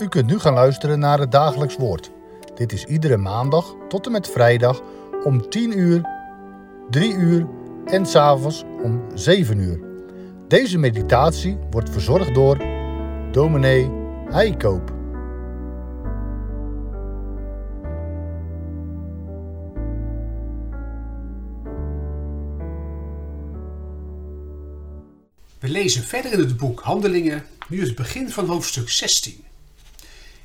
U kunt nu gaan luisteren naar het dagelijks woord. Dit is iedere maandag tot en met vrijdag om 10 uur, 3 uur en s'avonds om 7 uur. Deze meditatie wordt verzorgd door dominee Heikoop. We lezen verder in het boek Handelingen, nu het begin van hoofdstuk 16.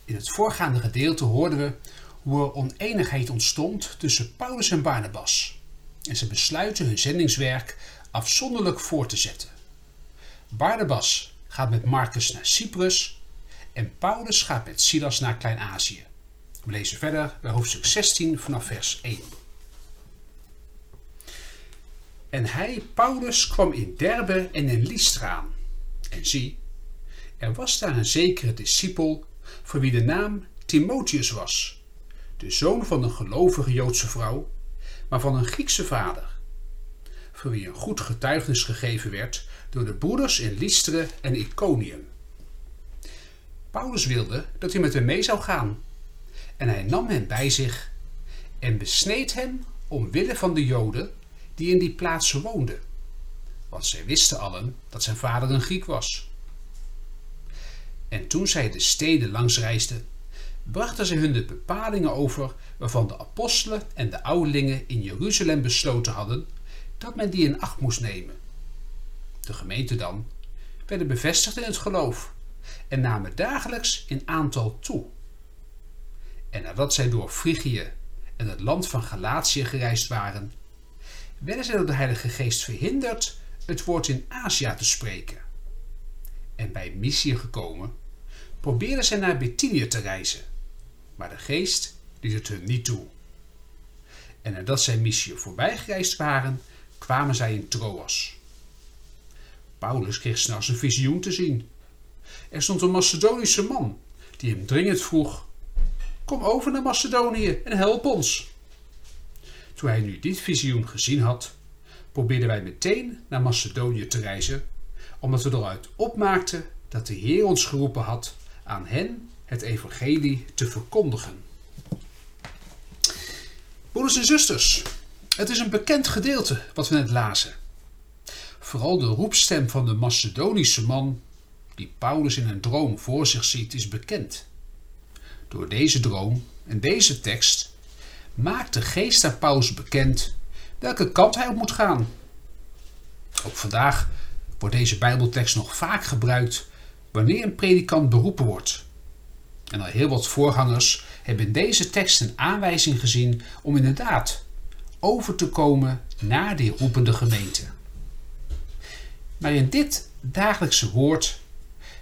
In het voorgaande gedeelte hoorden we hoe er oneenigheid ontstond tussen Paulus en Barnabas. En ze besluiten hun zendingswerk afzonderlijk voor te zetten. Barnabas gaat met Marcus naar Cyprus en Paulus gaat met Silas naar Klein-Azië. We lezen verder bij hoofdstuk 16 vanaf vers 1. En hij, Paulus, kwam in Derbe en in Lystra aan. En zie, er was daar een zekere discipel voor wie de naam Timotheus was, de zoon van een gelovige Joodse vrouw, maar van een Griekse vader, voor wie een goed getuigenis gegeven werd door de broeders in Lystra en Iconium. Paulus wilde dat hij met hem mee zou gaan, en hij nam hem bij zich en besneed hem omwille van de Joden die in die plaatsen woonden, want zij wisten allen dat zijn vader een Griek was. En toen zij de steden langs reisden, brachten zij hun de bepalingen over waarvan de apostelen en de ouderlingen in Jeruzalem besloten hadden dat men die in acht moest nemen. De gemeente dan werden bevestigd in het geloof en namen dagelijks in aantal toe. En nadat zij door Frigië en het land van Galatië gereisd waren, werden zij door de Heilige Geest verhinderd het woord in Azië te spreken. En bij Mysië gekomen, probeerden zij naar Bithynië te reizen, maar de Geest liet het hun niet toe. En nadat zij Mysië voorbij gereisd waren, kwamen zij in Troas. Paulus kreeg s'nachts een visioen te zien. Er stond een Macedonische man die hem dringend vroeg: Kom over naar Macedonië en help ons. Toen hij nu dit visioen gezien had, probeerden wij meteen naar Macedonië te reizen, omdat we eruit opmaakten dat de Heer ons geroepen had aan hen het evangelie te verkondigen. Broeders en zusters, het is een bekend gedeelte wat we net lazen. Vooral de roepstem van de Macedonische man, die Paulus in een droom voor zich ziet, is bekend. Door deze droom en deze tekst maakt de geest aan Paulus bekend welke kant hij op moet gaan. Ook vandaag wordt deze Bijbeltekst nog vaak gebruikt wanneer een predikant beroepen wordt. En al heel wat voorgangers hebben in deze tekst een aanwijzing gezien om inderdaad over te komen naar die roepende gemeente. Maar in dit dagelijkse woord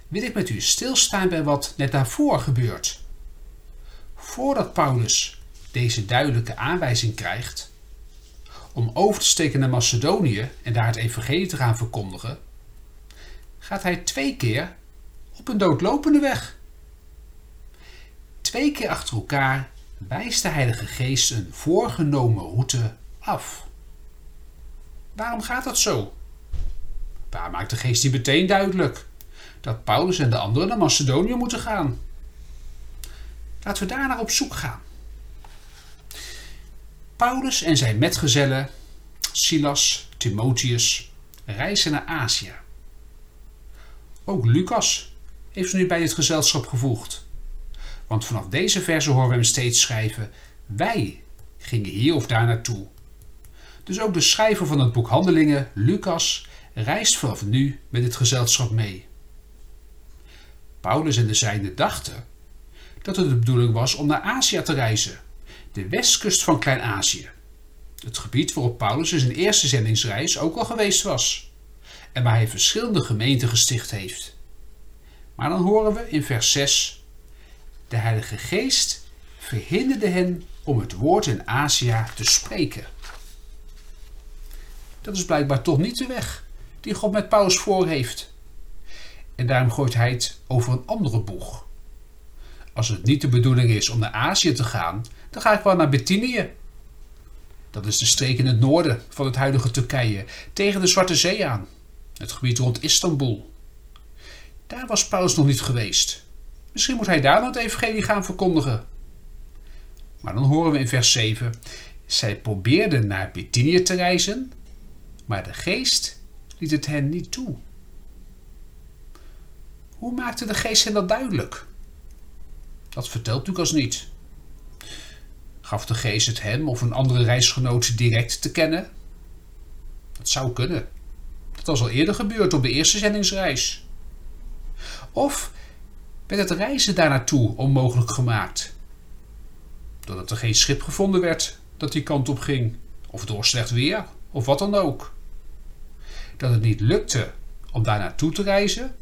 wil ik met u stilstaan bij wat net daarvoor gebeurt. Voordat Paulus deze duidelijke aanwijzing krijgt om over te steken naar Macedonië en daar het evangelie te gaan verkondigen, gaat hij twee keer op een doodlopende weg. Twee keer achter elkaar wijst de Heilige Geest een voorgenomen route af. Waarom gaat dat zo? Waar maakt de Geest niet meteen duidelijk dat Paulus en de anderen naar Macedonië moeten gaan? Laten we daar naar op zoek gaan. Paulus en zijn metgezellen, Silas, Timotheus, reizen naar Azië. Ook Lucas heeft nu bij het gezelschap gevoegd. Want vanaf deze verse horen we hem steeds schrijven: Wij gingen hier of daar naartoe. Dus ook de schrijver van het boek Handelingen, Lucas, reist vanaf nu met het gezelschap mee. Paulus en de zijnen dachten dat het de bedoeling was om naar Azië te reizen de westkust van Klein-Azië. Het gebied waarop Paulus in zijn eerste zendingsreis ook al geweest was en waar hij verschillende gemeenten gesticht heeft. Maar dan horen we in vers 6: De Heilige Geest verhinderde hen om het woord in Azië te spreken. Dat is blijkbaar toch niet de weg die God met Paulus voor heeft. En daarom gooit hij het over een andere boeg. Als het niet de bedoeling is om naar Azië te gaan, dan ga ik wel naar Bithynië. Dat is de streek in het noorden van het huidige Turkije, tegen de Zwarte Zee aan, het gebied rond Istanbul. Daar was Paulus nog niet geweest. Misschien moet hij daar dan het evangelie gaan verkondigen. Maar dan horen we in vers 7. Zij probeerden naar Bithynië te reizen, maar de geest liet het hen niet toe. Hoe maakte de geest hen dat duidelijk? Dat vertelt Lucas niet. Gaf de geest het hem of een andere reisgenoot direct te kennen? Dat zou kunnen. Dat was al eerder gebeurd op de eerste zendingsreis. Of werd het reizen daar naartoe onmogelijk gemaakt? Doordat er geen schip gevonden werd dat die kant op ging, of door slecht weer, of wat dan ook. Dat het niet lukte om daar naartoe te reizen,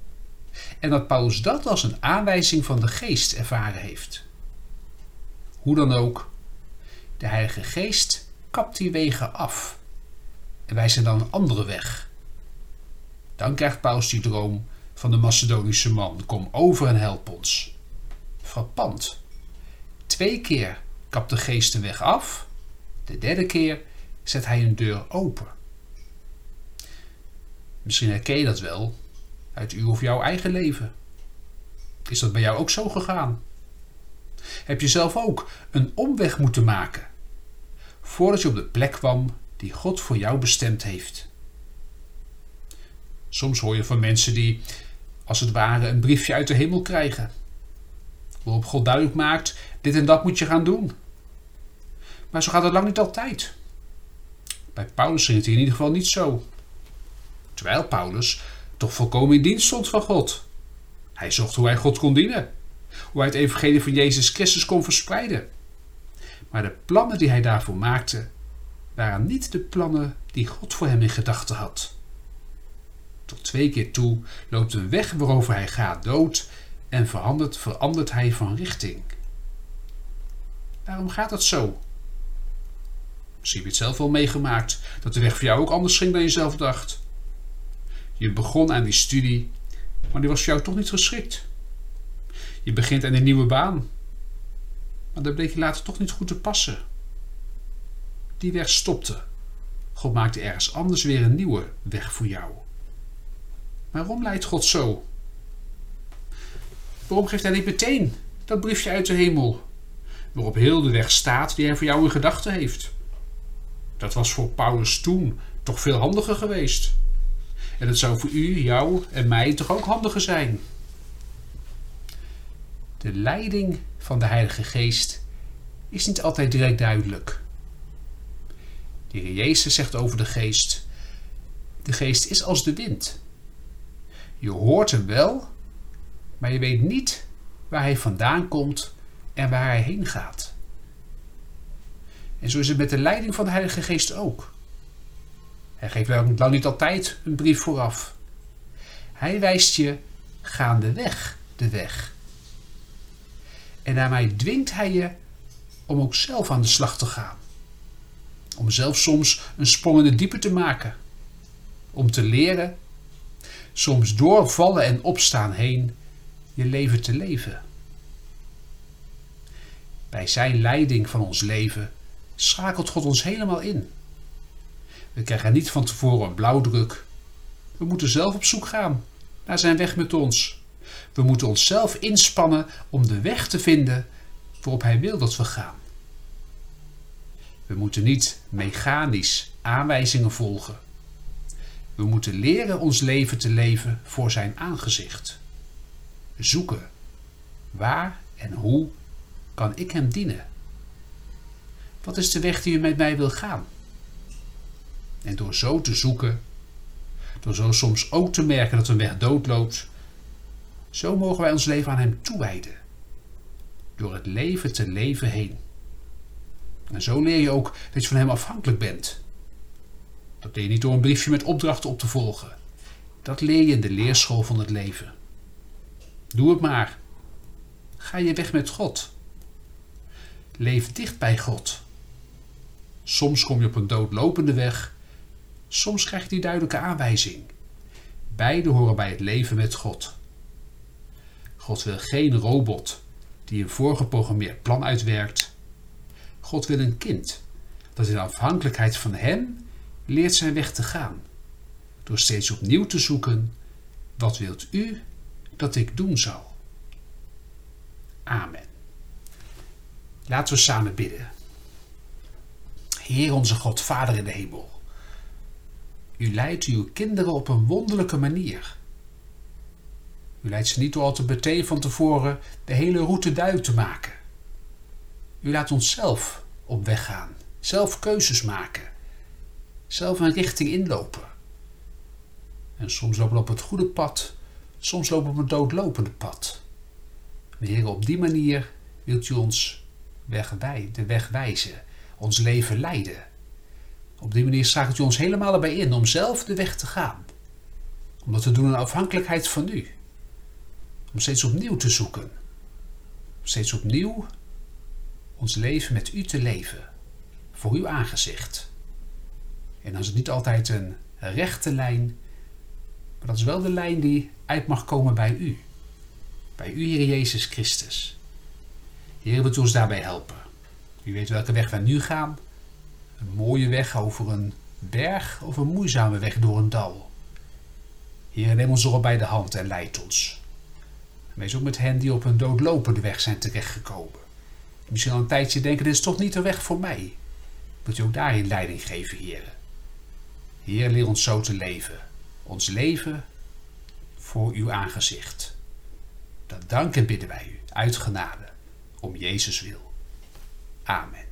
en dat Paulus dat als een aanwijzing van de geest ervaren heeft. Hoe dan ook, de Heilige Geest kapt die wegen af en wijst dan een andere weg. Dan krijgt Paulus die droom van de Macedonische man: Kom over en help ons. Frappant. Twee keer kapt de geest de weg af, de derde keer zet hij een deur open. Misschien herken je dat wel uit uw of jouw eigen leven. Is dat bij jou ook zo gegaan? Heb je zelf ook een omweg moeten maken voordat je op de plek kwam die God voor jou bestemd heeft? Soms hoor je van mensen die, als het ware, een briefje uit de hemel krijgen, waarop God duidelijk maakt: dit en dat moet je gaan doen. Maar zo gaat het lang niet altijd. Bij Paulus ging het in ieder geval niet zo. Terwijl Paulus toch volkomen in dienst stond van God. Hij zocht hoe hij God kon dienen, hoe hij het evangelie van Jezus Christus kon verspreiden. Maar de plannen die hij daarvoor maakte, waren niet de plannen die God voor hem in gedachten had. Tot twee keer toe loopt een weg waarover hij gaat dood en verandert, verandert hij van richting. Waarom gaat dat zo? Misschien heb je het zelf wel meegemaakt dat de weg voor jou ook anders ging dan je zelf dacht. Je begon aan die studie, maar die was voor jou toch niet geschikt. Je begint aan een nieuwe baan, maar dat bleek je later toch niet goed te passen. Die weg stopte. God maakte ergens anders weer een nieuwe weg voor jou. Waarom leidt God zo? Waarom geeft hij niet meteen dat briefje uit de hemel, waarop heel de weg staat die hij voor jou in gedachten heeft? Dat was voor Paulus toen toch veel handiger geweest. En het zou voor u, jou en mij toch ook handiger zijn. De leiding van de Heilige Geest is niet altijd direct duidelijk. De Heer Jezus zegt over de Geest: De Geest is als de wind. Je hoort hem wel, maar je weet niet waar hij vandaan komt en waar hij heen gaat. En zo is het met de leiding van de Heilige Geest ook. Hij geeft lang niet altijd een brief vooraf. Hij wijst je gaandeweg de weg. En daarmee dwingt hij je om ook zelf aan de slag te gaan. Om zelf soms een sprong in de diepe te maken. Om te leren, soms door vallen en opstaan heen, je leven te leven. Bij zijn leiding van ons leven schakelt God ons helemaal in. We krijgen niet van tevoren een blauwdruk. We moeten zelf op zoek gaan naar zijn weg met ons. We moeten onszelf inspannen om de weg te vinden waarop hij wil dat we gaan. We moeten niet mechanisch aanwijzingen volgen. We moeten leren ons leven te leven voor zijn aangezicht. Zoeken. Waar en hoe kan ik hem dienen? Wat is de weg die u met mij wil gaan? En door zo te zoeken, door zo soms ook te merken dat een weg doodloopt, zo mogen wij ons leven aan Hem toewijden. Door het leven te leven heen. En zo leer je ook dat je van Hem afhankelijk bent. Dat leer je niet door een briefje met opdrachten op te volgen. Dat leer je in de leerschool van het leven. Doe het maar. Ga je weg met God. Leef dicht bij God. Soms kom je op een doodlopende weg, soms krijg je die duidelijke aanwijzing. Beide horen bij het leven met God. God wil geen robot die een voorgeprogrammeerd plan uitwerkt. God wil een kind dat in afhankelijkheid van Hem leert zijn weg te gaan, door steeds opnieuw te zoeken: wat wilt u dat ik doen zal? Amen. Laten we samen bidden. Heer onze God, Vader in de hemel. U leidt uw kinderen op een wonderlijke manier. U leidt ze niet door al te meteen van tevoren de hele route duidelijk te maken. U laat ons zelf op weg gaan, zelf keuzes maken, zelf een richting inlopen. En soms lopen we op het goede pad, soms lopen we op een doodlopende pad. Op die manier wilt u ons weg de weg wijzen, ons leven leiden. Op die manier schakelt u ons helemaal erbij in om zelf de weg te gaan. Om dat te doen in afhankelijkheid van u. Om steeds opnieuw te zoeken. Om steeds opnieuw ons leven met u te leven. Voor uw aangezicht. En dan is het niet altijd een rechte lijn, maar dat is wel de lijn die uit mag komen bij u. Bij u, Heer Jezus Christus. Heer, wilt u ons daarbij helpen. U weet welke weg wij nu gaan. Een mooie weg over een berg of een moeizame weg door een dal. Heer, neem ons erop bij de hand en leid ons. Wees ook met hen die op een doodlopende weg zijn terechtgekomen. Misschien al een tijdje denken, dit is toch niet de weg voor mij. Wilt u ook daarin leiding geven, Heer. Heer, leer ons zo te leven. Ons leven voor uw aangezicht. Dat danken bidden wij u, uit genade, om Jezus wil. Amen.